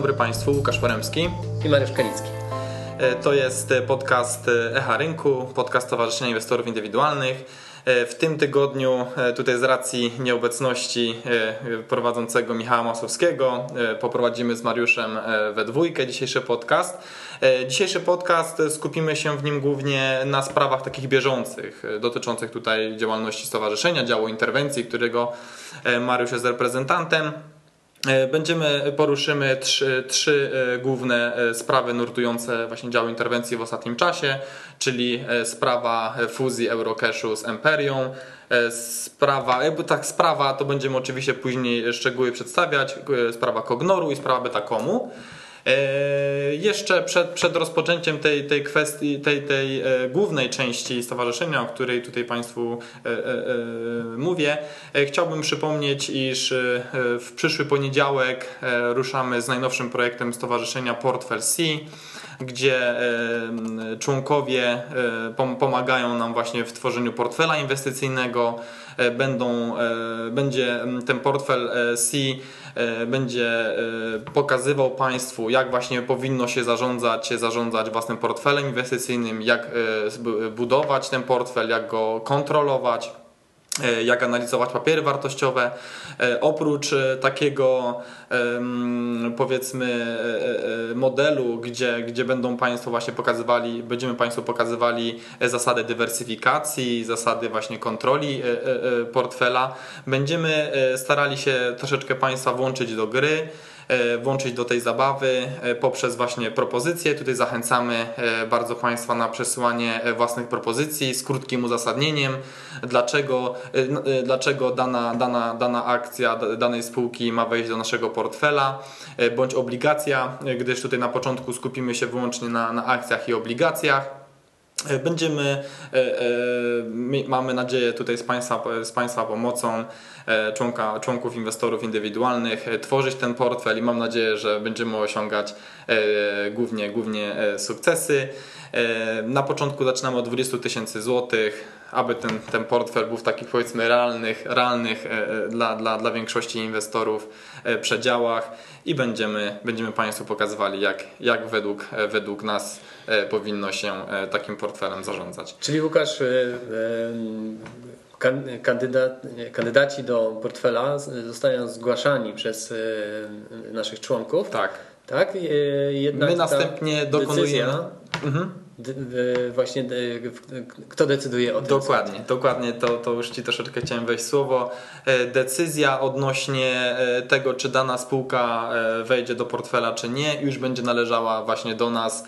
dobry Państwu, Łukasz Poremski i Mariusz Kanicki. E, to jest podcast Echa Rynku, podcast Stowarzyszenia Inwestorów Indywidualnych. E, w tym tygodniu, e, tutaj z racji nieobecności prowadzącego Michała Masowskiego, poprowadzimy z Mariuszem we dwójkę dzisiejszy podcast. Dzisiejszy podcast skupimy się w nim głównie na sprawach takich bieżących, dotyczących tutaj działalności stowarzyszenia, działu interwencji, którego Mariusz jest reprezentantem. E, będziemy, poruszymy trzy, trzy e, główne e, sprawy nurtujące właśnie dział interwencji w ostatnim czasie, czyli sprawa fuzji Eurocashu z Emperią, sprawa, jakby tak sprawa, to będziemy oczywiście później szczegóły przedstawiać, sprawa Kognoru i sprawa Betakomu. E, jeszcze przed, przed rozpoczęciem tej, tej kwestii, tej, tej e, głównej części stowarzyszenia, o której tutaj Państwu e, mówię, chciałbym przypomnieć, iż w przyszły poniedziałek ruszamy z najnowszym projektem stowarzyszenia Portfel C gdzie członkowie pomagają nam właśnie w tworzeniu portfela inwestycyjnego. Będą, będzie ten portfel C będzie pokazywał Państwu, jak właśnie powinno się zarządzać, zarządzać własnym portfelem inwestycyjnym, jak budować ten portfel, jak go kontrolować E, jak analizować papiery wartościowe. E, oprócz e, takiego powiedzmy modelu, gdzie, gdzie będą Państwo właśnie pokazywali, będziemy Państwu pokazywali zasady dywersyfikacji, zasady właśnie kontroli portfela, będziemy starali się troszeczkę Państwa włączyć do gry. E, włączyć do tej zabawy e, poprzez właśnie propozycje. Tutaj zachęcamy e, bardzo Państwa na przesyłanie własnych propozycji z krótkim uzasadnieniem, dlaczego, dlaczego dana, dana, dana akcja danej spółki ma wejść do naszego portfela, bądź obligacja, gdyż tutaj na początku skupimy się wyłącznie na, na akcjach i obligacjach. E, będziemy, e, e, mamy nadzieję tutaj z Państwa, z państwa pomocą członka, członków inwestorów indywidualnych tworzyć ten portfel i mam nadzieję, że będziemy osiągać głównie, głównie sukcesy. Na początku zaczynamy od 20 tysięcy złotych, aby ten, ten portfel był w takich powiedzmy realnych, realnych dla, dla, dla większości inwestorów przedziałach i będziemy, będziemy Państwu pokazywali jak, jak według, według nas powinno się takim portfelem zarządzać. Czyli Łukasz, kandydat, kandydaci do portfela zostają zgłaszani przez naszych członków. Tak. Tak? Jednak My następnie dokonujemy. Mhm. Właśnie kto decyduje o tym? Dokładnie, dokładnie to, to już Ci troszeczkę chciałem wejść słowo. E, decyzja odnośnie e, tego, czy dana spółka e, wejdzie do portfela, czy nie, już będzie należała właśnie do nas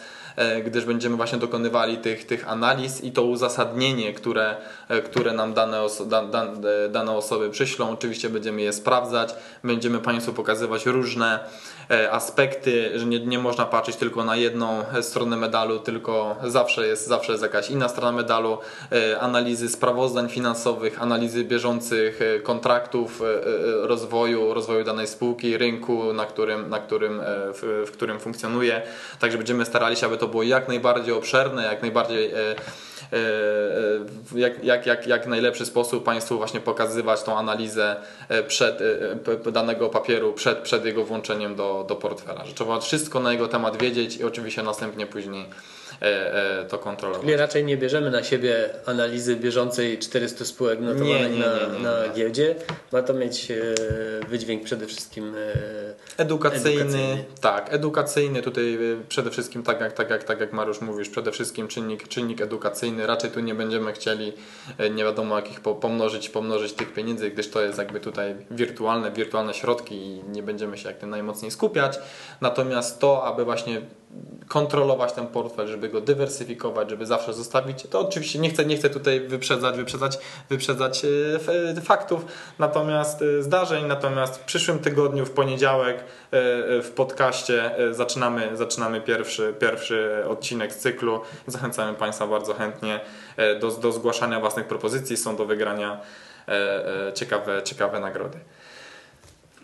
gdyż będziemy właśnie dokonywali tych, tych analiz i to uzasadnienie, które, które nam dane, oso da, da, dane osoby przyślą, oczywiście będziemy je sprawdzać, będziemy Państwu pokazywać różne aspekty, że nie, nie można patrzeć tylko na jedną stronę medalu, tylko zawsze jest, zawsze jest jakaś inna strona medalu, e, analizy sprawozdań finansowych, analizy bieżących e, kontraktów e, rozwoju, rozwoju danej spółki, rynku, na którym, na którym, w, w którym funkcjonuje. Także będziemy starali się, aby to było jak najbardziej obszerne, jak najbardziej jak, jak, jak, jak najlepszy sposób Państwu właśnie pokazywać tą analizę przed, danego papieru przed, przed jego włączeniem do, do portfela. Że trzeba wszystko na jego temat wiedzieć i oczywiście następnie później E, e, to kontrolować. Czyli raczej nie bierzemy na siebie analizy bieżącej 400 spółek notowanych nie, nie, nie, na, na giełdzie. Ma to mieć e, wydźwięk przede wszystkim edukacyjny. edukacyjny. Tak, edukacyjny. Tutaj przede wszystkim, tak jak, tak, jak, tak jak Mariusz mówisz, przede wszystkim czynnik, czynnik edukacyjny. Raczej tu nie będziemy chcieli nie wiadomo jakich pomnożyć, pomnożyć tych pieniędzy, gdyż to jest jakby tutaj wirtualne, wirtualne środki i nie będziemy się jak tym najmocniej skupiać. Natomiast to, aby właśnie kontrolować ten portfel, żeby go dywersyfikować, żeby zawsze zostawić. To oczywiście nie chcę, nie chcę tutaj wyprzedzać, wyprzedzać, wyprzedzać e, faktów, natomiast e, zdarzeń. Natomiast w przyszłym tygodniu, w poniedziałek e, w podcaście zaczynamy, zaczynamy pierwszy, pierwszy odcinek z cyklu. Zachęcamy Państwa bardzo chętnie do, do zgłaszania własnych propozycji. Są do wygrania ciekawe, ciekawe nagrody.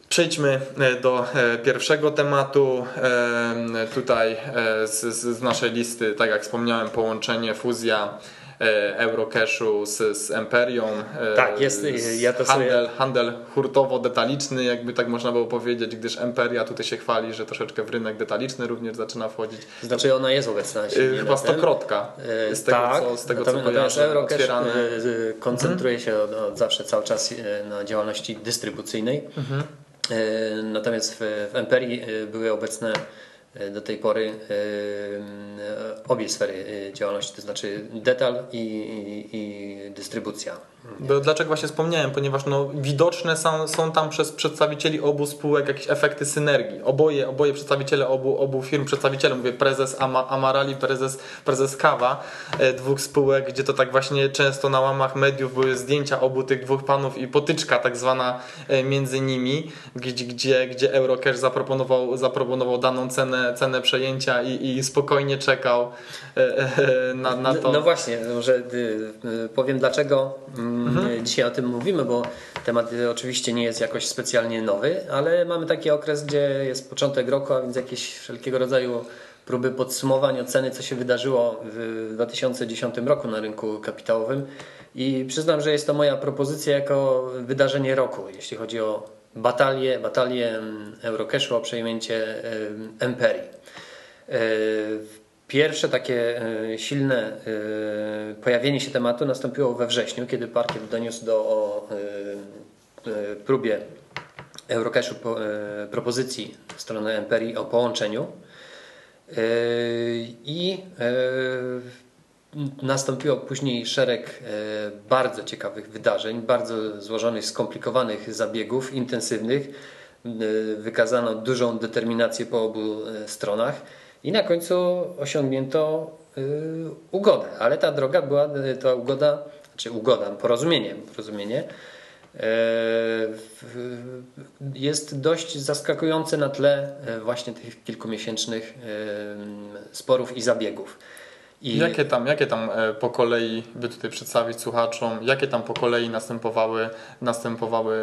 Przejdźmy e, do e, pierwszego tematu. E, tutaj z, z naszej listy, tak jak wspomniałem, połączenie, fuzja Eurocashu z, z. Tak, jest, ja to handel, sobie... handel hurtowo-detaliczny, jakby tak można było powiedzieć, gdyż Emperia tutaj się chwali, że troszeczkę w rynek detaliczny również zaczyna wchodzić. Znaczy ona jest obecna. Chyba stokrotka. Z tego, tak, co, z tego co kojarzę. Eurocash otwierane... koncentruje mhm. się od, od zawsze cały czas na działalności dystrybucyjnej. Mhm. Natomiast w, w Emperii były obecne E, do tej pory e, obie sfery e, działalności, to znaczy detal i, i, i dystrybucja. Bo dlaczego właśnie wspomniałem? Ponieważ no, widoczne są, są tam przez przedstawicieli obu spółek jakieś efekty synergii. Oboje, oboje przedstawiciele obu, obu firm, przedstawiciele, mówię prezes Ama, Amarali, prezes, prezes Kawa, dwóch spółek, gdzie to tak właśnie często na łamach mediów były zdjęcia obu tych dwóch panów i potyczka tak zwana między nimi, gdzie, gdzie, gdzie Eurocash zaproponował, zaproponował daną cenę cenę, przejęcia i, i spokojnie czekał e, e, na, na to. No, no właśnie, może y, y, powiem dlaczego mm, mhm. dzisiaj o tym mówimy, bo temat y, oczywiście nie jest jakoś specjalnie nowy, ale mamy taki okres, gdzie jest początek roku, a więc jakieś wszelkiego rodzaju próby podsumowania ceny, co się wydarzyło w 2010 roku na rynku kapitałowym. I przyznam, że jest to moja propozycja jako wydarzenie roku, jeśli chodzi o batalię, batalię Eurocashu o przejęcie Emperii. E, pierwsze takie e, silne e, pojawienie się tematu nastąpiło we wrześniu, kiedy parkiet doniósł do o próbie Eurocashu propozycji strony Emperii o połączeniu. I Nastąpiło później szereg e, bardzo ciekawych wydarzeń, bardzo złożonych, skomplikowanych zabiegów, intensywnych. E, wykazano dużą determinację po obu e, stronach i na końcu osiągnięto ugodę. Ale ta droga była, ta ugoda, czy ugoda, porozumienie, porozumienie jest dość zaskakujące na tle właśnie tych kilkumiesięcznych sporów i zabiegów. I jakie tam, jakie tam e, po kolei, by tutaj przedstawić słuchaczom, jakie tam po kolei następowały, następowały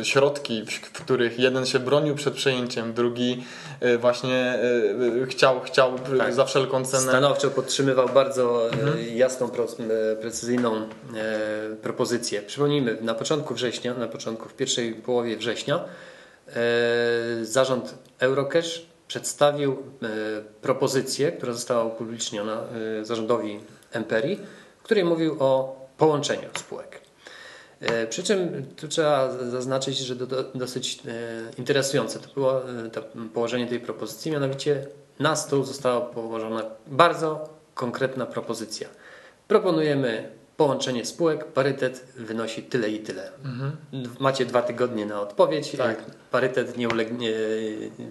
e, środki, w których jeden się bronił przed przejęciem, drugi e, właśnie chciał, chciał tak. za wszelką cenę. Stanowczo podtrzymywał bardzo mhm. jasną, precyzyjną propozycję. Przypomnijmy, na początku września, na początku, w pierwszej połowie września zarząd Eurocash przedstawił e, propozycję, która została upubliczniona e, zarządowi Emperii, w której mówił o połączeniu spółek. E, przy czym tu trzeba zaznaczyć, że dosyć interesujące to było to położenie tej propozycji, mianowicie na stół została położona bardzo konkretna propozycja. Proponujemy połączenie spółek, parytet wynosi tyle i tyle. Mhm. Macie dwa tygodnie na odpowiedź. Tak. Parytet nie, ulegnie,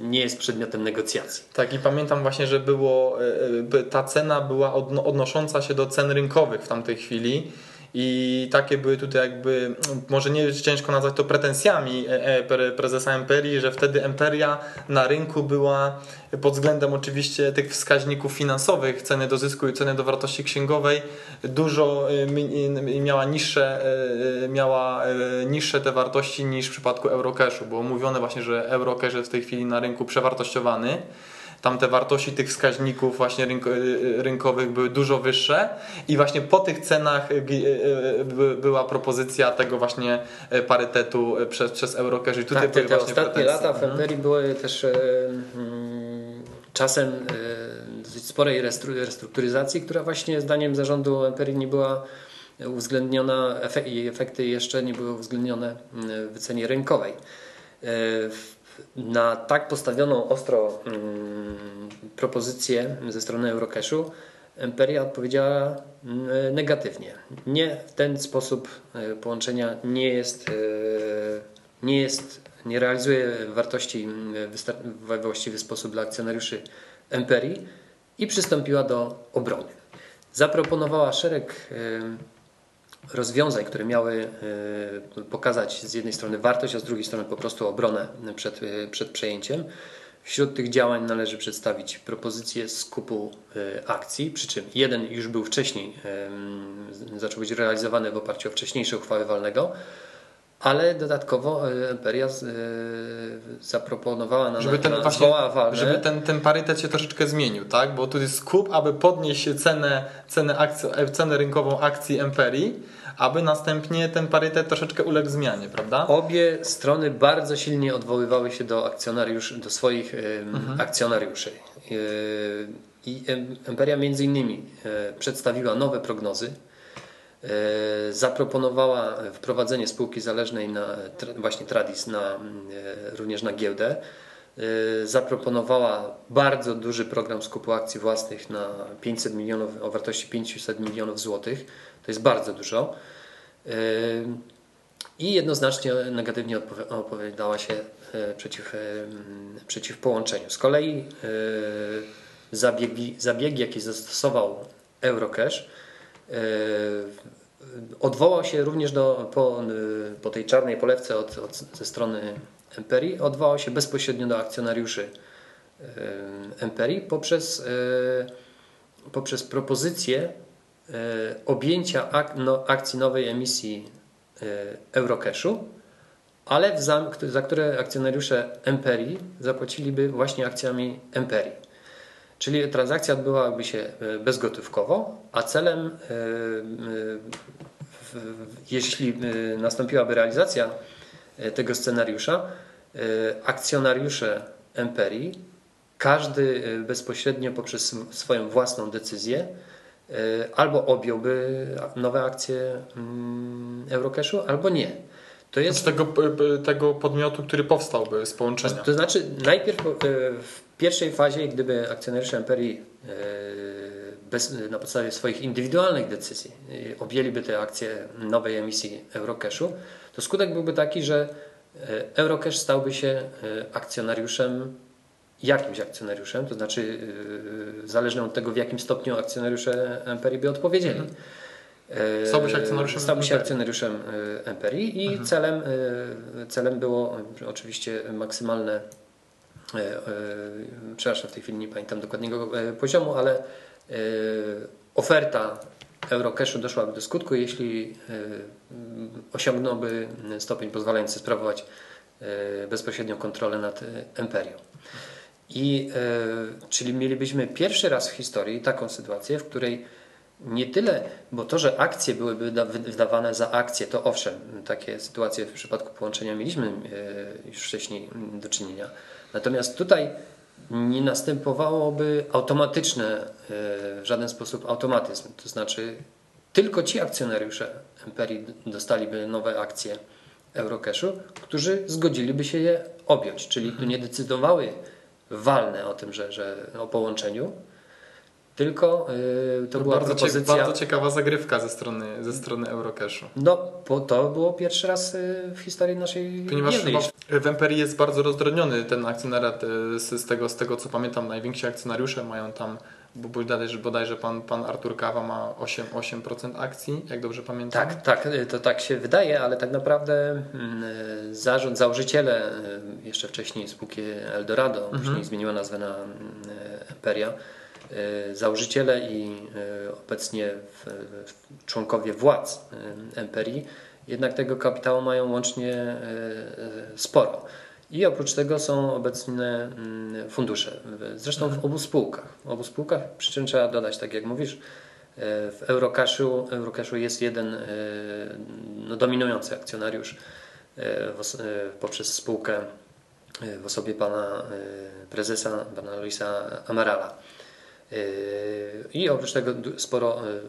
nie jest przedmiotem negocjacji. Tak, i pamiętam właśnie, że było, e, e, ta cena była odnosząca się do cen rynkowych w tamtej chwili. I takie były tutaj jakby, może nie ciężko nazwać to pretensjami e, prezesa Emperii, że wtedy Emperia na rynku była pod względem oczywiście tych wskaźników finansowych, ceny do zysku i ceny do wartości księgowej, dużo e, miała niższe, e, miała niższe te wartości niż w przypadku Eurocashu. Było mówione właśnie, że Eurocash jest w tej chwili na rynku przewartościowany tam te wartości tych wskaźników właśnie rynkowych były dużo wyższe i właśnie po tych cenach y, y, y, była propozycja tego właśnie parytetu przez, przez Eurocash i tutaj tak, te, te ostatnie pretensje. lata w Emberi mhm. były też mm, czasem dosyć sporej restrukturyzacji, która właśnie zdaniem zarządu Emperii nie była uwzględniona i efekty jeszcze nie były uwzględnione w cenie rynkowej na tak postawioną ostro mm, propozycję ze strony Eurocashu Emperia odpowiedziała mm, negatywnie. Nie ten sposób e, połączenia nie jest, e, nie jest, nie realizuje wartości mm, we właściwy sposób dla akcjonariuszy Emperii i przystąpiła do obrony. Zaproponowała szereg rozwiązań, które miały e, pokazać z jednej strony wartość, a z drugiej strony po prostu obronę przed, e, przed przejęciem. Wśród tych działań należy przedstawić propozycję skupu e, akcji, przy czym jeden już był wcześniej, zaczął być realizowany w oparciu o wcześniejsze uchwały walnego, ale dodatkowo e, Emperia e, zaproponowała na, żeby ten, na właśnie, walne, żeby ten, ten parytet się troszeczkę zmienił, tak? Bo tu jest skup, aby podnieść cenę, cenę, akcji, cenę rynkową akcji Emperii, aby następnie ten parytet troszeczkę uległ zmianie, prawda? Obie strony bardzo silnie odwoływały się do akcjonariuszy, do swoich mhm. akcjonariuszy. E, I Emperia między innymi przedstawiła nowe prognozy E, zaproponowała wprowadzenie spółki zależnej na właśnie Tradis na, e, również na giełdę. E, zaproponowała bardzo duży program skupu akcji własnych na 500 milionów, o wartości 500 milionów złotych. To jest bardzo dużo. I jednoznacznie negatywnie opowiadała się przeciw, przeciw połączeniu. Z kolei zabiegi, zabiegi jakie zastosował Eurocash, E, odwołał się również do, po, po tej czarnej polewce od, od, ze strony Emperii, odwołał się bezpośrednio do akcjonariuszy e, Emperii poprzez, e, poprzez propozycję objęcia ak, no, akcji nowej emisji Eurocashu, ale za, za które akcjonariusze Emperii zapłaciliby właśnie akcjami Emperii. Czyli transakcja odbyłaby się e, bezgotówkowo, a celem, e, e, jeśli nastąpiłaby realizacja tego scenariusza, akcjonariusze Emperii, każdy bezpośrednio poprzez swoją własną decyzję, albo objąłby nowe akcje mm, Eurocashu, albo nie. To jest tego, tego podmiotu, który powstałby z połączenia. To znaczy, najpierw pierwszej fazie, gdyby akcjonariusze Emperii e, bez, na podstawie swoich indywidualnych decyzji e, objęliby te akcje nowej emisji Eurocashu, to skutek byłby taki, że e, Eurocash stałby się akcjonariuszem, jakimś akcjonariuszem, to znaczy zależnie od tego, w jakim stopniu akcjonariusze Emperii by odpowiedzieli. Mhm. Stałby się akcjonariuszem, Stałby się akcjonariuszem Emperii i mhm. celem, celem było oczywiście maksymalne przepraszam, w tej chwili nie pamiętam dokładnego e, poziomu, ale oferta Eurocashu doszłaby do skutku, jeśli osiągnąłby stopień pozwalający sprawować bezpośrednią kontrolę nad Emperią. I, czyli mielibyśmy pierwszy raz w historii taką sytuację, w której nie tyle, bo to, że akcje byłyby wydawane za akcje, to owszem, takie sytuacje w przypadku połączenia mieliśmy już wcześniej do czynienia Natomiast tutaj nie następowałoby automatyczne, e, w żaden sposób automatyzm. To znaczy, tylko ci akcjonariusze Emperii dostaliby nowe akcje Eurocashu, którzy zgodziliby się je objąć, czyli tu nie decydowały walne o tym, że, że o połączeniu, tylko yy, to, to była bardzo propozycja... bardzo ciekawa zagrywka ze strony, ze strony Eurocashu. No, bo to było pierwszy raz y, w historii naszej Ponieważ w Emperii jest bardzo rozdrobniony ten akcjonariat. Y, z, z, tego, z tego co pamiętam, najwięksi akcjonariusze mają tam bo bodajże, bodajże pan, pan Artur Kawa ma 8%, 8% akcji, jak dobrze pamiętam. Tak, tak, to tak się wydaje, ale tak naprawdę mm, zarząd, założyciele, jeszcze wcześniej spółki Eldorado, mhm. później zmieniła nazwę na mm, Emperia, E, założyciele i e, obecnie członkowie władz e, Emperii jednak tego kapitału mają łącznie sporo. I oprócz tego są obecne mm, fundusze. Zresztą w obu spółkach. W obu spółkach, przy czym trzeba dodać, tak jak mówisz, w Eurocashu, Eurocashu jest jeden no, dominujący akcjonariusz poprzez spółkę w osobie pana prezesa, pana Luisa Amarala. Yy, i oprócz tego sporo yy,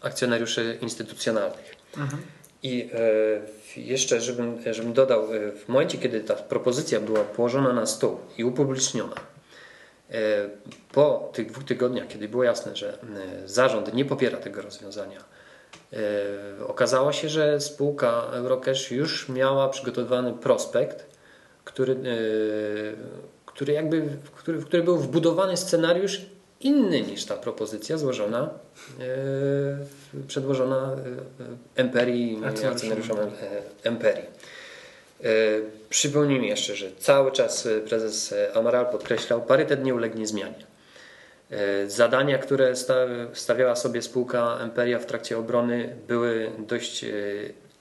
akcjonariuszy instytucjonalnych. Mhm. I yy, jeszcze, żebym, żebym dodał, w momencie, kiedy ta propozycja była położona na stół i upubliczniona, po tych dwóch tygodniach, kiedy było jasne, że zarząd nie popiera tego rozwiązania, okazało się, że spółka Eurocash już miała przygotowany prospekt, który, który jakby, który, w który był wbudowany scenariusz inny niż ta propozycja złożona, e, przedłożona e, Emperii, akcjonariuszom Emperii. Przypomnijmy jeszcze, że cały czas prezes Amaral podkreślał, parytet nie ulegnie zmianie. Zadania, które stawiała sobie spółka Emperia w trakcie obrony były dość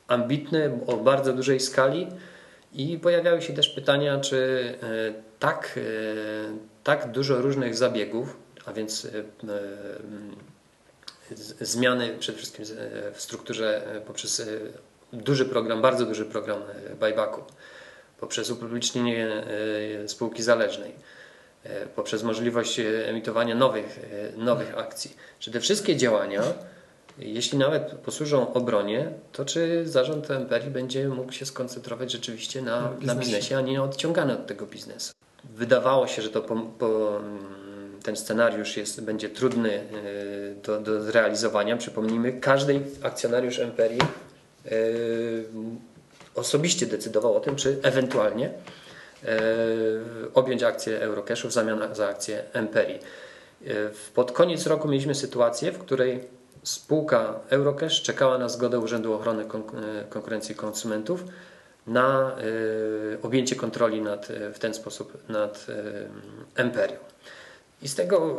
ambitny, o bardzo dużej skali i pojawiały się też pytania, czy tak, tak dużo różnych zabiegów, a więc zmiany przede wszystkim w strukturze poprzez duży program, bardzo duży program buybacku, poprzez upublicznienie spółki zależnej E, poprzez możliwość e, emitowania nowych, e, nowych akcji. Czy te wszystkie działania, jeśli nawet posłużą obronie, to czy zarząd MPR będzie mógł się skoncentrować rzeczywiście na, biznesie. na biznesie, a nie odciągany od tego biznesu? Wydawało się, że to po, po, mm, ten scenariusz jest, będzie trudny do, do zrealizowania. Przypomnijmy, każdy akcjonariusz MPR osobiście decydował o tym, czy ewentualnie E, objąć akcje Eurocashu w zamian za akcje Emperi. E, pod koniec roku mieliśmy sytuację, w której spółka Eurocash czekała na zgodę Urzędu Ochrony e, Konkurencji Konsumentów na objęcie kontroli nad, w ten sposób nad Emperią. I z tego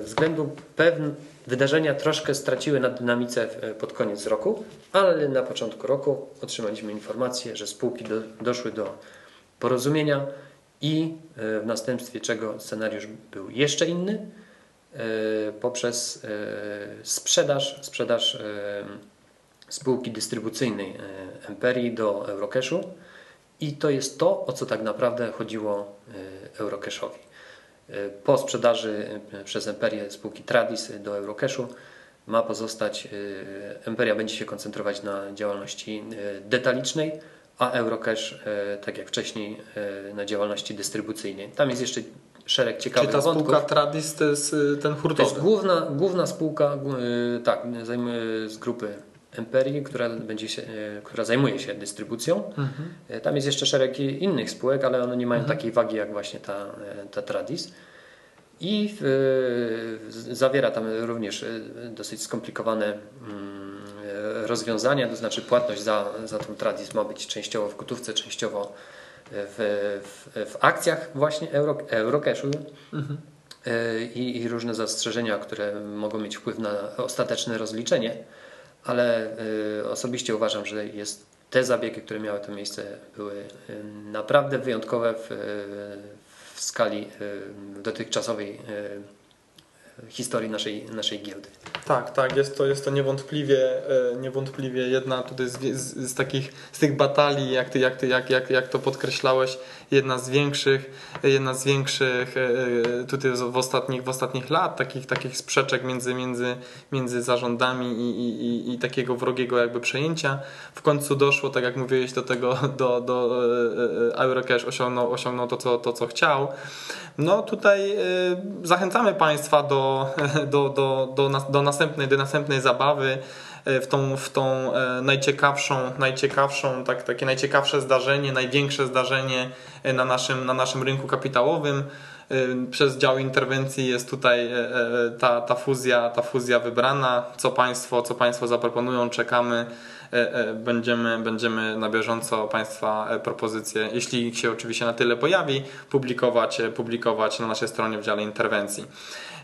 względu pewne wydarzenia troszkę straciły na dynamice pod koniec roku, ale na początku roku otrzymaliśmy informację, że spółki do, doszły do porozumienia i e, w następstwie czego scenariusz był jeszcze inny poprzez sprzedaż, sprzedaż spółki dystrybucyjnej Emperii do Eurocashu i to jest to, o co tak naprawdę chodziło Eurocashowi. Po sprzedaży przez Emperię spółki Tradis do Eurocashu ma pozostać, Emperia będzie się koncentrować na działalności detalicznej, a Eurocash, e, tak jak wcześniej, e, na działalności dystrybucyjnej. Tam jest jeszcze szereg ciekawych Czyli ta wątków. spółka Tradis to jest e, ten hurtowy? To jest główna, główna spółka tak, z grupy Emperii, która, będzie się, która zajmuje się dystrybucją. Mhm. Tam jest jeszcze szereg innych spółek, ale one nie mają mhm. takiej wagi jak właśnie ta, ta Tradis. I zawiera tam również dosyć skomplikowane mm, rozwiązania, to znaczy płatność za, za tą tradis ma być częściowo w gotówce, częściowo w, w, w akcjach właśnie Euro, Eurocashu mhm. I, różne zastrzeżenia, które mogą mieć wpływ na ostateczne rozliczenie, ale y, osobiście uważam, że jest te zabiegi, które miały to miejsce, były y, naprawdę wyjątkowe w, w skali y, dotychczasowej historii naszej, naszej giełdy. Tak, tak, jest to, jest to niewątpliwie, e, niewątpliwie jedna tutaj z, z, z, takich, z tych batalii, jak, ty, jak, ty, jak, jak, jak to podkreślałeś, jedna z większych, jedna z większych e, e, tutaj w ostatnich, w ostatnich lat, takich, takich sprzeczek między, między, między zarządami i, i, i, i takiego wrogiego jakby przejęcia. W końcu doszło, tak jak mówiłeś, do tego, do, do Eurocash osiągnął, osiągnął to, co, to, co chciał. No tutaj zachęcamy Państwa do, do, do, do, do następnej, do następnej zabawy e, w tą, w tą e, najciekawszą, najciekawszą tak, takie najciekawsze zdarzenie, największe zdarzenie e, na naszym, na naszym rynku kapitałowym. Przez dział interwencji jest tutaj ta, ta, fuzja, ta fuzja wybrana. Co Państwo, co państwo zaproponują, czekamy. Będziemy, będziemy na bieżąco Państwa propozycje, jeśli się oczywiście na tyle pojawi, publikować, publikować na naszej stronie w dziale interwencji.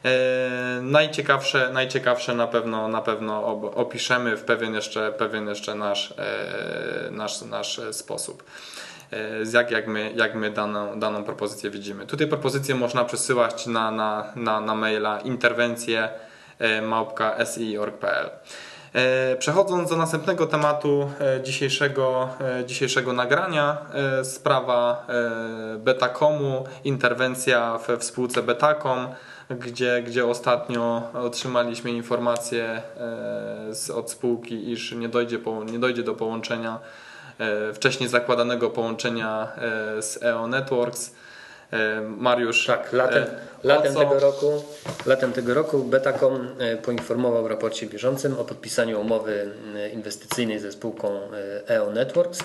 E, najciekawsze, najciekawsze na pewno, na pewno opiszemy w pewien jeszcze, pewien jeszcze nasz, e, nasz, nasz sposób e, jak, jak my, jak my daną, daną propozycję widzimy. Tutaj propozycję można przesyłać na, na, na, na maila interwencje małpka. Przechodząc do następnego tematu dzisiejszego, dzisiejszego nagrania, sprawa Betacomu, interwencja we spółce Betacom gdzie, gdzie ostatnio otrzymaliśmy informację e, od spółki, iż nie dojdzie, nie dojdzie do połączenia e, wcześniej zakładanego połączenia e, z EO Networks. Mariusz. Tak, latem, latem tego roku, latem tego roku Betacom poinformował w raporcie bieżącym o podpisaniu umowy inwestycyjnej ze spółką EO Networks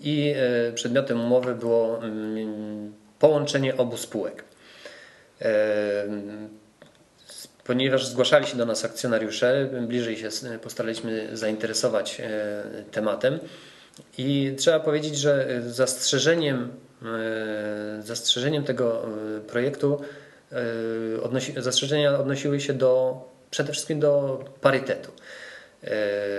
i przedmiotem umowy było mm, połączenie obu spółek. Ponieważ zgłaszali się do nas akcjonariusze, bliżej się postaraliśmy zainteresować e, tematem i trzeba powiedzieć, że zastrzeżeniem, e, zastrzeżeniem tego e, projektu odnosi, zastrzeżenia odnosiły się do, przede wszystkim do parytetu.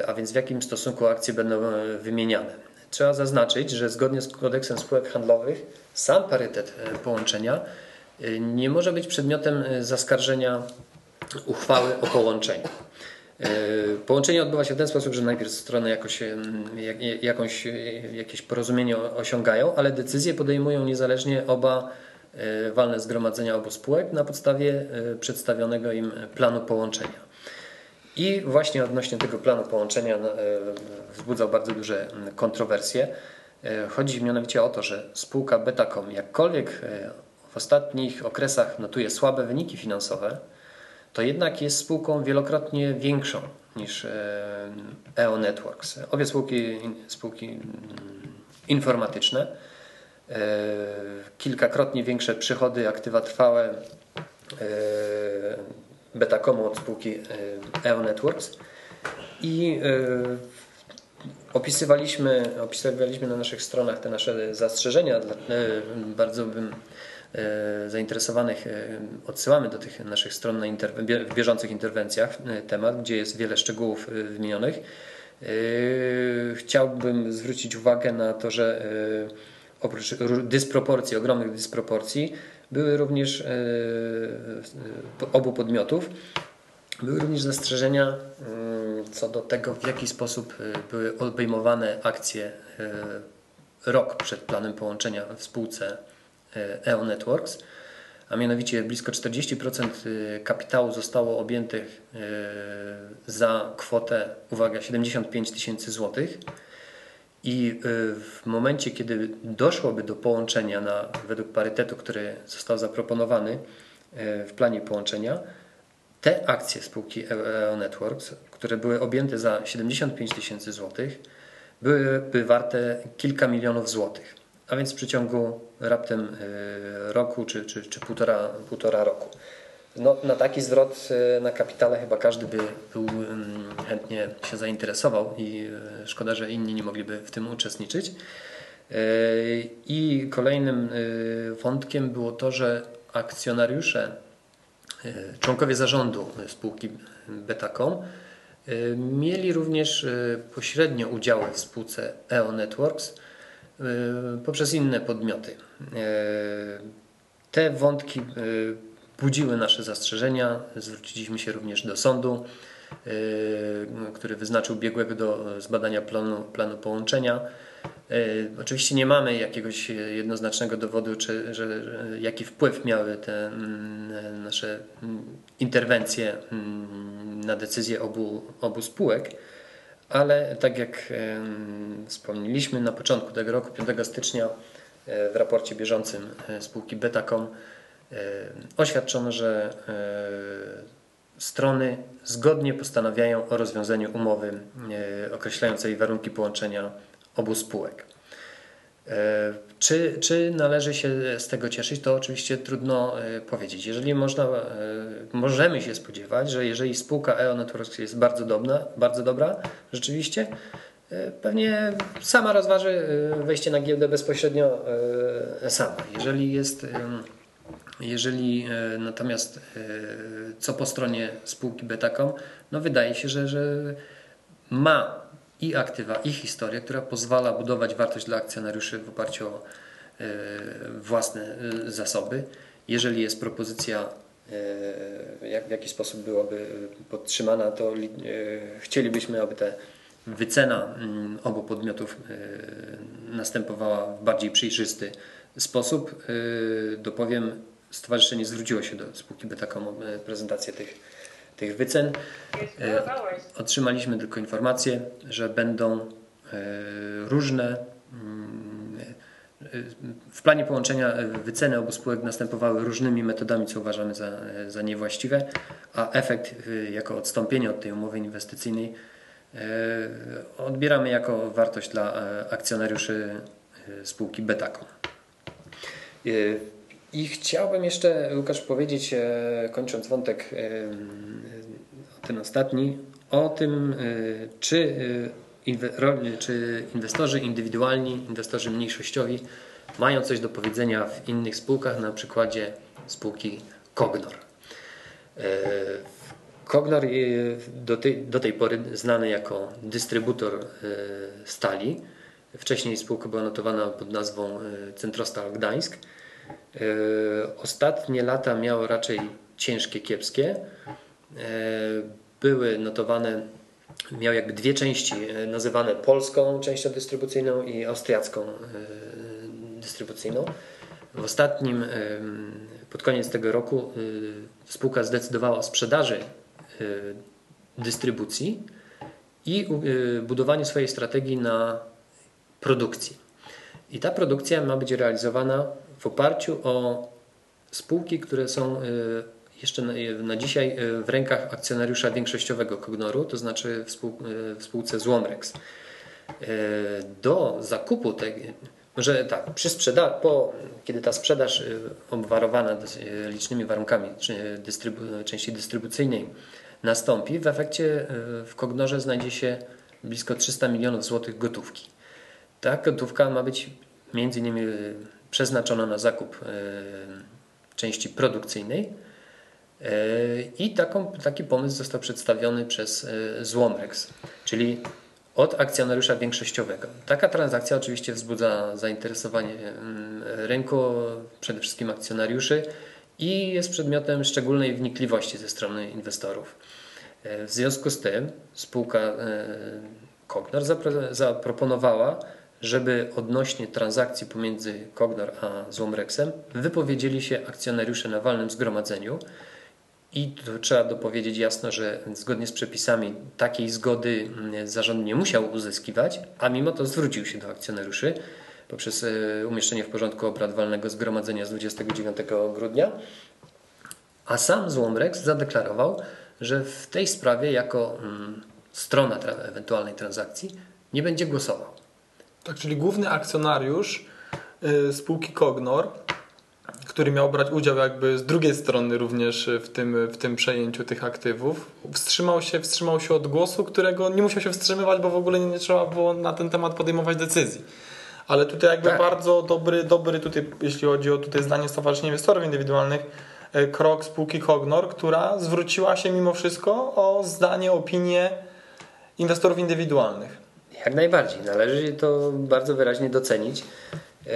a więc w jakim stosunku akcje będą wymieniane. Trzeba zaznaczyć, że zgodnie z kodeksem spółek handlowych sam parytet połączenia nie może być przedmiotem zaskarżenia uchwały o połączeniu. E, połączenie odbywa się w ten sposób, że najpierw strony jakoś, jakąś, jakieś porozumienie osiągają, ale decyzje podejmują niezależnie oba e, walne zgromadzenia obu spółek na podstawie e, przedstawionego im planu połączenia. I właśnie odnośnie tego planu połączenia wzbudzał bardzo duże kontrowersje. Chodzi mianowicie o to, że spółka Betacom jakkolwiek w ostatnich okresach notuje słabe wyniki finansowe, to jednak jest spółką wielokrotnie większą niż EO e Networks. Obie spółki, spółki mm, informatyczne, e, kilkakrotnie większe przychody, aktywa trwałe e, Betacomu od spółki EO Networks i opisywaliśmy, opisywaliśmy na naszych stronach te nasze zastrzeżenia. Bardzo bym zainteresowanych e, odsyłamy do tych naszych stron na bieżących interwencjach e, temat, gdzie jest wiele szczegółów wymienionych. Chciałbym zwrócić uwagę na to, że oprócz dysproporcji, ogromnych dysproporcji, były również obu podmiotów, były również zastrzeżenia co do tego, w jaki sposób były obejmowane akcje rok przed planem połączenia w spółce EO Networks, a mianowicie blisko 40% y, kapitału zostało objętych y, za kwotę, uwaga, 75 tysięcy złotych. I y, w momencie, kiedy doszłoby do połączenia na, według parytetu, który został zaproponowany w planie połączenia, te akcje spółki EO Networks, które były objęte za 75 tysięcy złotych, byłyby warte kilka milionów złotych a więc w przeciągu raptem e, roku czy, czy, czy półtora, półtora roku. No, na taki zwrot e, na kapitale chyba każdy by był mm, chętnie się zainteresował i e, szkoda, że inni nie mogliby w tym uczestniczyć. I kolejnym wątkiem było to, że akcjonariusze, członkowie zarządu spółki Betacom mieli również pośrednio udziały w spółce EO Networks, poprzez inne podmioty. Y, te wątki y, budziły nasze zastrzeżenia. Zwróciliśmy się również do sądu, który wyznaczył biegłego do zbadania planu, planu połączenia. Oczywiście nie mamy jakiegoś jednoznacznego dowodu, czy, że, jaki wpływ miały te mm, nasze mm, interwencje mm, na decyzję obu, obu spółek ale tak jak wspomnieliśmy na początku tego roku, 5 stycznia e, w raporcie bieżącym e, spółki Betacom oświadczono, że e, strony zgodnie postanawiają o rozwiązaniu umowy określającej warunki połączenia obu spółek. E, czy, czy należy się z tego cieszyć, to oczywiście trudno e, powiedzieć. Jeżeli można, e, możemy się spodziewać, że jeżeli spółka EO Networks jest bardzo dobra, bardzo dobra, rzeczywiście, pewnie sama rozważy wejście na giełdę bezpośrednio sama. Jeżeli jest, jeżeli natomiast co po stronie spółki Betacom, no wydaje się, że, że ma i aktywa, i historię, która pozwala budować wartość dla akcjonariuszy w oparciu o e, własne e, zasoby. Jeżeli jest propozycja, e, jak, w jaki sposób byłaby podtrzymana, to chcielibyśmy, aby ta wycena mm, obu podmiotów następowała w bardziej przejrzysty sposób. Dopowiem, stowarzyszenie zwróciło się do spółki Betacom o prezentację tych tych wycen. E, otrzymaliśmy tylko informację, że będą e, różne mm, e, w planie połączenia wyceny obu spółek następowały różnymi metodami, co uważamy za, za niewłaściwe, a efekt jako odstąpienie od tej umowy inwestycyjnej odbieramy jako wartość dla akcjonariuszy spółki Betacom. I chciałbym jeszcze, Łukasz, powiedzieć, e, kończąc wątek e, ten ostatni, o tym, e, czy, czy inwestorzy indywidualni, inwestorzy mniejszościowi mają coś do powiedzenia w innych spółkach, na przykładzie spółki Cognor. Kognar do tej, do tej pory znany jako dystrybutor stali. Wcześniej spółka była notowana pod nazwą Centrostal Gdańsk. Ostatnie lata miało raczej ciężkie, kiepskie. Były notowane miał jakby dwie części e, nazywane polską częścią dystrybucyjną i austriacką e, dystrybucyjną. W ostatnim, e, pod koniec tego roku, spółka zdecydowała o sprzedaży dystrybucji i budowaniu swojej strategii na produkcji. I ta produkcja ma być realizowana w oparciu o spółki, które są jeszcze na, na, dzisiaj e, w rękach akcjonariusza większościowego Cognoru, to znaczy w, spół, e, w spółce Złomrex. E, do zakupu może tak, przy sprzeda po, kiedy ta sprzedaż obwarowana licznymi warunkami dystrybu części dystrybucyjnej nastąpi, w efekcie w Kognorze znajdzie się blisko 300 milionów złotych gotówki. Ta gotówka ma być między innymi przeznaczona na zakup części produkcyjnej, i taką, taki pomysł został przedstawiony przez e, Złomrex, czyli od akcjonariusza większościowego. Taka transakcja oczywiście wzbudza zainteresowanie mm, rynku, przede wszystkim akcjonariuszy i jest przedmiotem szczególnej wnikliwości ze strony inwestorów. E, w związku z tym spółka e, Kognor zaproponowała, żeby odnośnie transakcji pomiędzy Kognor a Złomrexem wypowiedzieli się akcjonariusze na walnym zgromadzeniu i to trzeba dopowiedzieć jasno, że zgodnie z przepisami takiej zgody mm, zarząd nie musiał uzyskiwać, a mimo to zwrócił się do akcjonariuszy poprzez e, umieszczenie w porządku obrad walnego zgromadzenia z 29 grudnia. A sam Złomrex zadeklarował, że w tej sprawie jako mm, strona ewentualnej transakcji nie będzie głosował. Tak, czyli główny akcjonariusz y, spółki Kognor który miał brać udział jakby z drugiej strony również w tym, w tym przejęciu tych aktywów, wstrzymał się, wstrzymał się od głosu, którego nie musiał się wstrzymywać, bo w ogóle nie, trzeba było na ten temat podejmować decyzji. Ale tutaj jakby tak. bardzo dobry, dobry tutaj, jeśli chodzi o tutaj zdanie Stowarzyszenia Inwestorów Indywidualnych, e, krok spółki Cognor, która zwróciła się mimo wszystko o zdanie, opinię inwestorów indywidualnych. Jak najbardziej. Należy to bardzo wyraźnie docenić. E,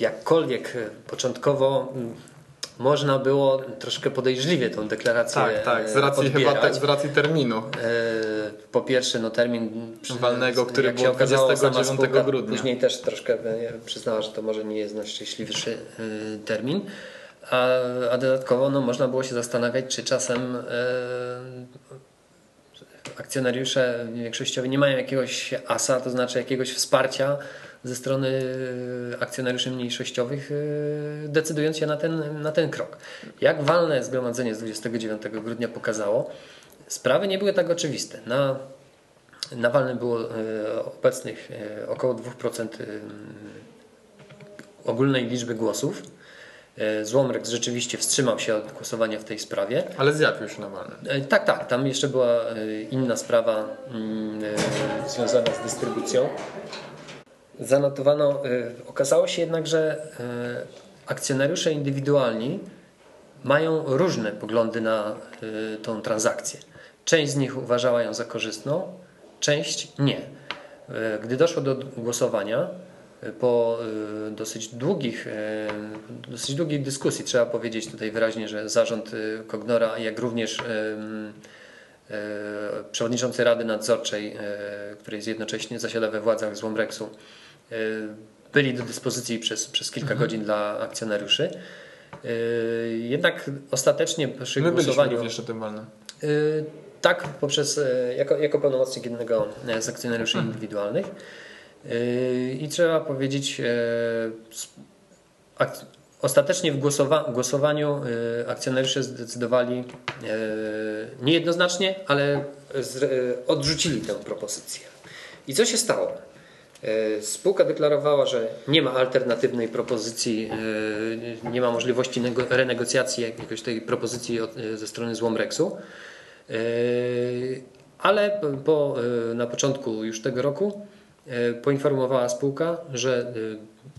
jakkolwiek początkowo mm, można było troszkę podejrzliwie tą deklarację Tak, tak, z racji odbierać. chyba te, z racji terminu. E, po pierwsze, no termin walnego, który był 29 grudnia. Później też troszkę przyznała, że to może nie jest najszczęśliwszy e, termin. A, a dodatkowo no, można było się zastanawiać, czy czasem akcjonariusze większościowi nie mają jakiegoś asa, to znaczy jakiegoś wsparcia ze strony akcjonariuszy mniejszościowych, e, decydując się na ten, na ten krok. Jak walne zgromadzenie z 29 grudnia pokazało, sprawy nie były tak oczywiste. Na, na walnym było e, obecnych e, około 2% ogólnej liczby głosów. Złomrek rzeczywiście wstrzymał się od głosowania w tej sprawie. Ale zjawił się na walnym. Tak, tak. Tam jeszcze była inna sprawa mm, związana z dystrybucją zanotowano, okazało się jednak, że akcjonariusze indywidualni mają różne poglądy na tą transakcję. Część z nich uważała ją za korzystną, część nie. Gdy doszło do głosowania, po dosyć długich, dosyć długiej dyskusji, trzeba powiedzieć tutaj wyraźnie, że zarząd Kognora, jak również przewodniczący Rady Nadzorczej, który jest jednocześnie zasiada we władzach z Łomreksu, E, byli do dyspozycji przez, przez kilka mhm. godzin dla akcjonariuszy. E, jednak ostatecznie przy My głosowaniu. również na tym. E, tak, poprzez, jako, jako pełnomocnik jednego z akcjonariuszy mhm. indywidualnych. I trzeba powiedzieć, ostatecznie w głosowa głosowaniu akcjonariusze zdecydowali niejednoznacznie, ale odrzucili tę propozycję. I co się stało? E, spółka deklarowała, że nie ma alternatywnej propozycji, e, nie ma możliwości renegocjacji jakiejś tej propozycji e, ze strony Złomrexu, ale po, na początku już tego roku poinformowała spółka, że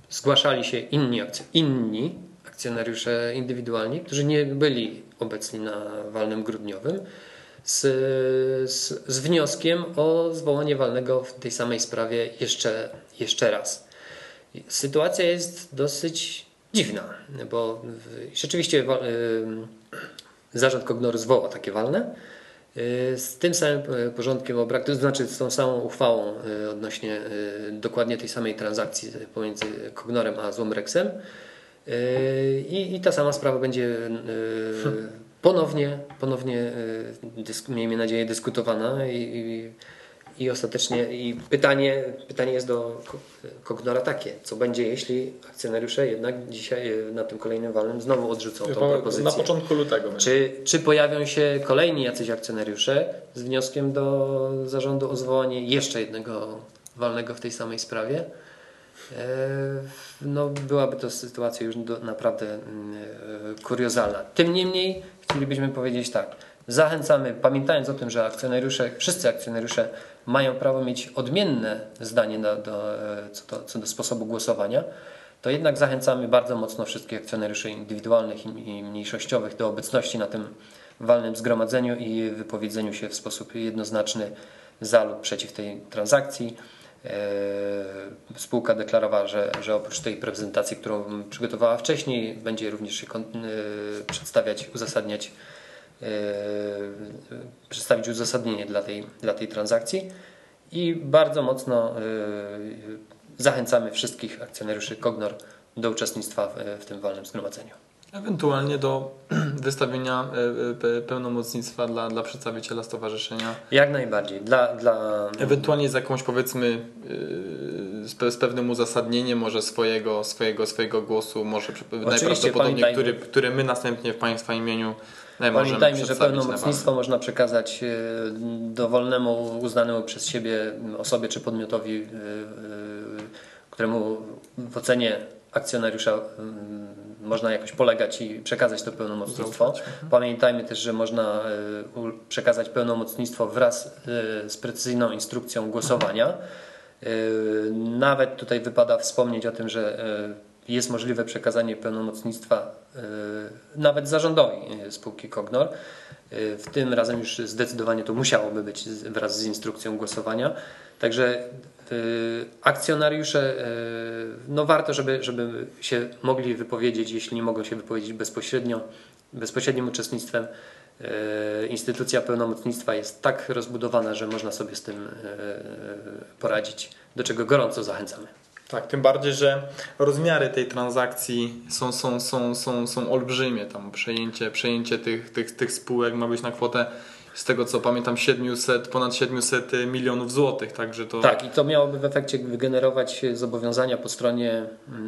zgłaszali się inni, inni akcjonariusze indywidualni, którzy nie byli obecni na walnym grudniowym z, z, z wnioskiem o zwołanie walnego w tej samej sprawie jeszcze, jeszcze raz. Sytuacja jest dosyć dziwna, bo rzeczywiście zarząd Kognoru zwoła takie walne z tym samym y, porządkiem obrad, to znaczy z tą samą uchwałą y, odnośnie dokładnie tej samej transakcji pomiędzy Kognorem a Złomrexem. I, i ta sama sprawa będzie ponownie, ponownie miejmy nadzieję dyskutowana i, i i ostatecznie i pytanie, pytanie jest do Kognora takie, co będzie jeśli akcjonariusze jednak dzisiaj e, na tym kolejnym walnym znowu odrzucą tą propozycję. Na początku lutego. Czy, czy pojawią się kolejni jacyś akcjonariusze z wnioskiem do zarządu o zwołanie jeszcze jednego walnego w tej samej sprawie? E, no, byłaby to sytuacja już do, naprawdę mm, e, kuriozalna. Tym niemniej chcielibyśmy powiedzieć tak. Zachęcamy, pamiętając o tym, że akcjonariusze, wszyscy akcjonariusze mają prawo mieć odmienne zdanie do, do, co, do, co do sposobu głosowania, to jednak zachęcamy bardzo mocno wszystkich akcjonariuszy indywidualnych i mniejszościowych do obecności na tym walnym zgromadzeniu i wypowiedzeniu się w sposób jednoznaczny za lub przeciw tej transakcji. E, spółka deklarowała, że, że oprócz tej prezentacji, którą przygotowała wcześniej, będzie również e, przedstawiać, uzasadniać E, przedstawić uzasadnienie dla tej, dla tej transakcji i bardzo mocno e, zachęcamy wszystkich akcjonariuszy Kognor do uczestnictwa w, w tym walnym zgromadzeniu. Ewentualnie do wystawienia e, pełnomocnictwa dla, dla przedstawiciela stowarzyszenia. Jak najbardziej. Dla, dla... Ewentualnie z jakąś powiedzmy z pewnym uzasadnieniem może swojego, swojego, swojego głosu, może Oczywiście, najprawdopodobniej, który, który my następnie w Państwa imieniu Pamiętajmy, że pełnomocnictwo można przekazać e, dowolnemu, uznanemu przez siebie osobie czy podmiotowi, e, e, któremu w ocenie akcjonariusza można jakoś polegać i przekazać to pełnomocnictwo. Mhm. Pamiętajmy też, że można przekazać pełnomocnictwo wraz z precyzyjną instrukcją głosowania. Nawet tutaj wypada wspomnieć o tym, że jest możliwe przekazanie pełnomocnictwa e, nawet zarządowi e, spółki Kognor. E, w tym razem już zdecydowanie to musiałoby być wraz z instrukcją głosowania. Także akcjonariusze, no warto, żeby, żeby się mogli wypowiedzieć, jeśli nie mogą się wypowiedzieć bezpośrednio, bezpośrednim uczestnictwem. Instytucja pełnomocnictwa jest tak rozbudowana, że można sobie z tym poradzić, do czego gorąco zachęcamy. Tak, tym bardziej, że rozmiary tej transakcji są, są, są, są, są olbrzymie. Tam przejęcie, przejęcie tych, tych, tych spółek ma być na kwotę z tego co pamiętam 700, ponad 700 milionów złotych, także to... Tak i to miałoby w efekcie wygenerować zobowiązania po stronie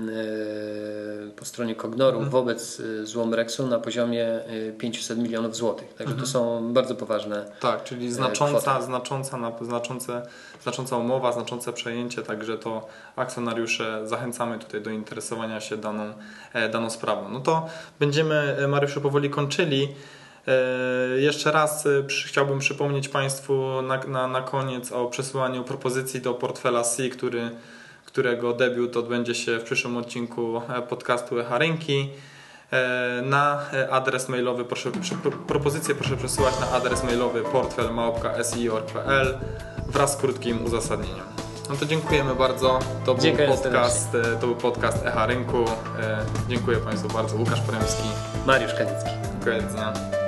yy, po stronie Kognoru mhm. wobec e, Złomrexu na poziomie 500 milionów złotych, także mhm. to są bardzo poważne Tak, czyli znacząca, znacząca, znaczące, znacząca umowa, znaczące przejęcie, także to akcjonariusze zachęcamy tutaj do interesowania się daną, daną sprawą. No to będziemy Mariuszu powoli kończyli. E, jeszcze raz e, chciałbym przypomnieć Państwu na, na, na koniec o przesyłaniu propozycji do portfela C, który, którego debiut odbędzie się w przyszłym odcinku e, podcastu Echa Rynki. Na adres mailowy, proszę, propozycję proszę przesyłać na adres mailowy portfel.si.pl wraz z krótkim uzasadnieniem. No to dziękujemy bardzo. To był, podcast, to był podcast Echa Rynku. Dziękuję Państwu bardzo. Łukasz Poremski. Mariusz Kanicki. Dziękuję.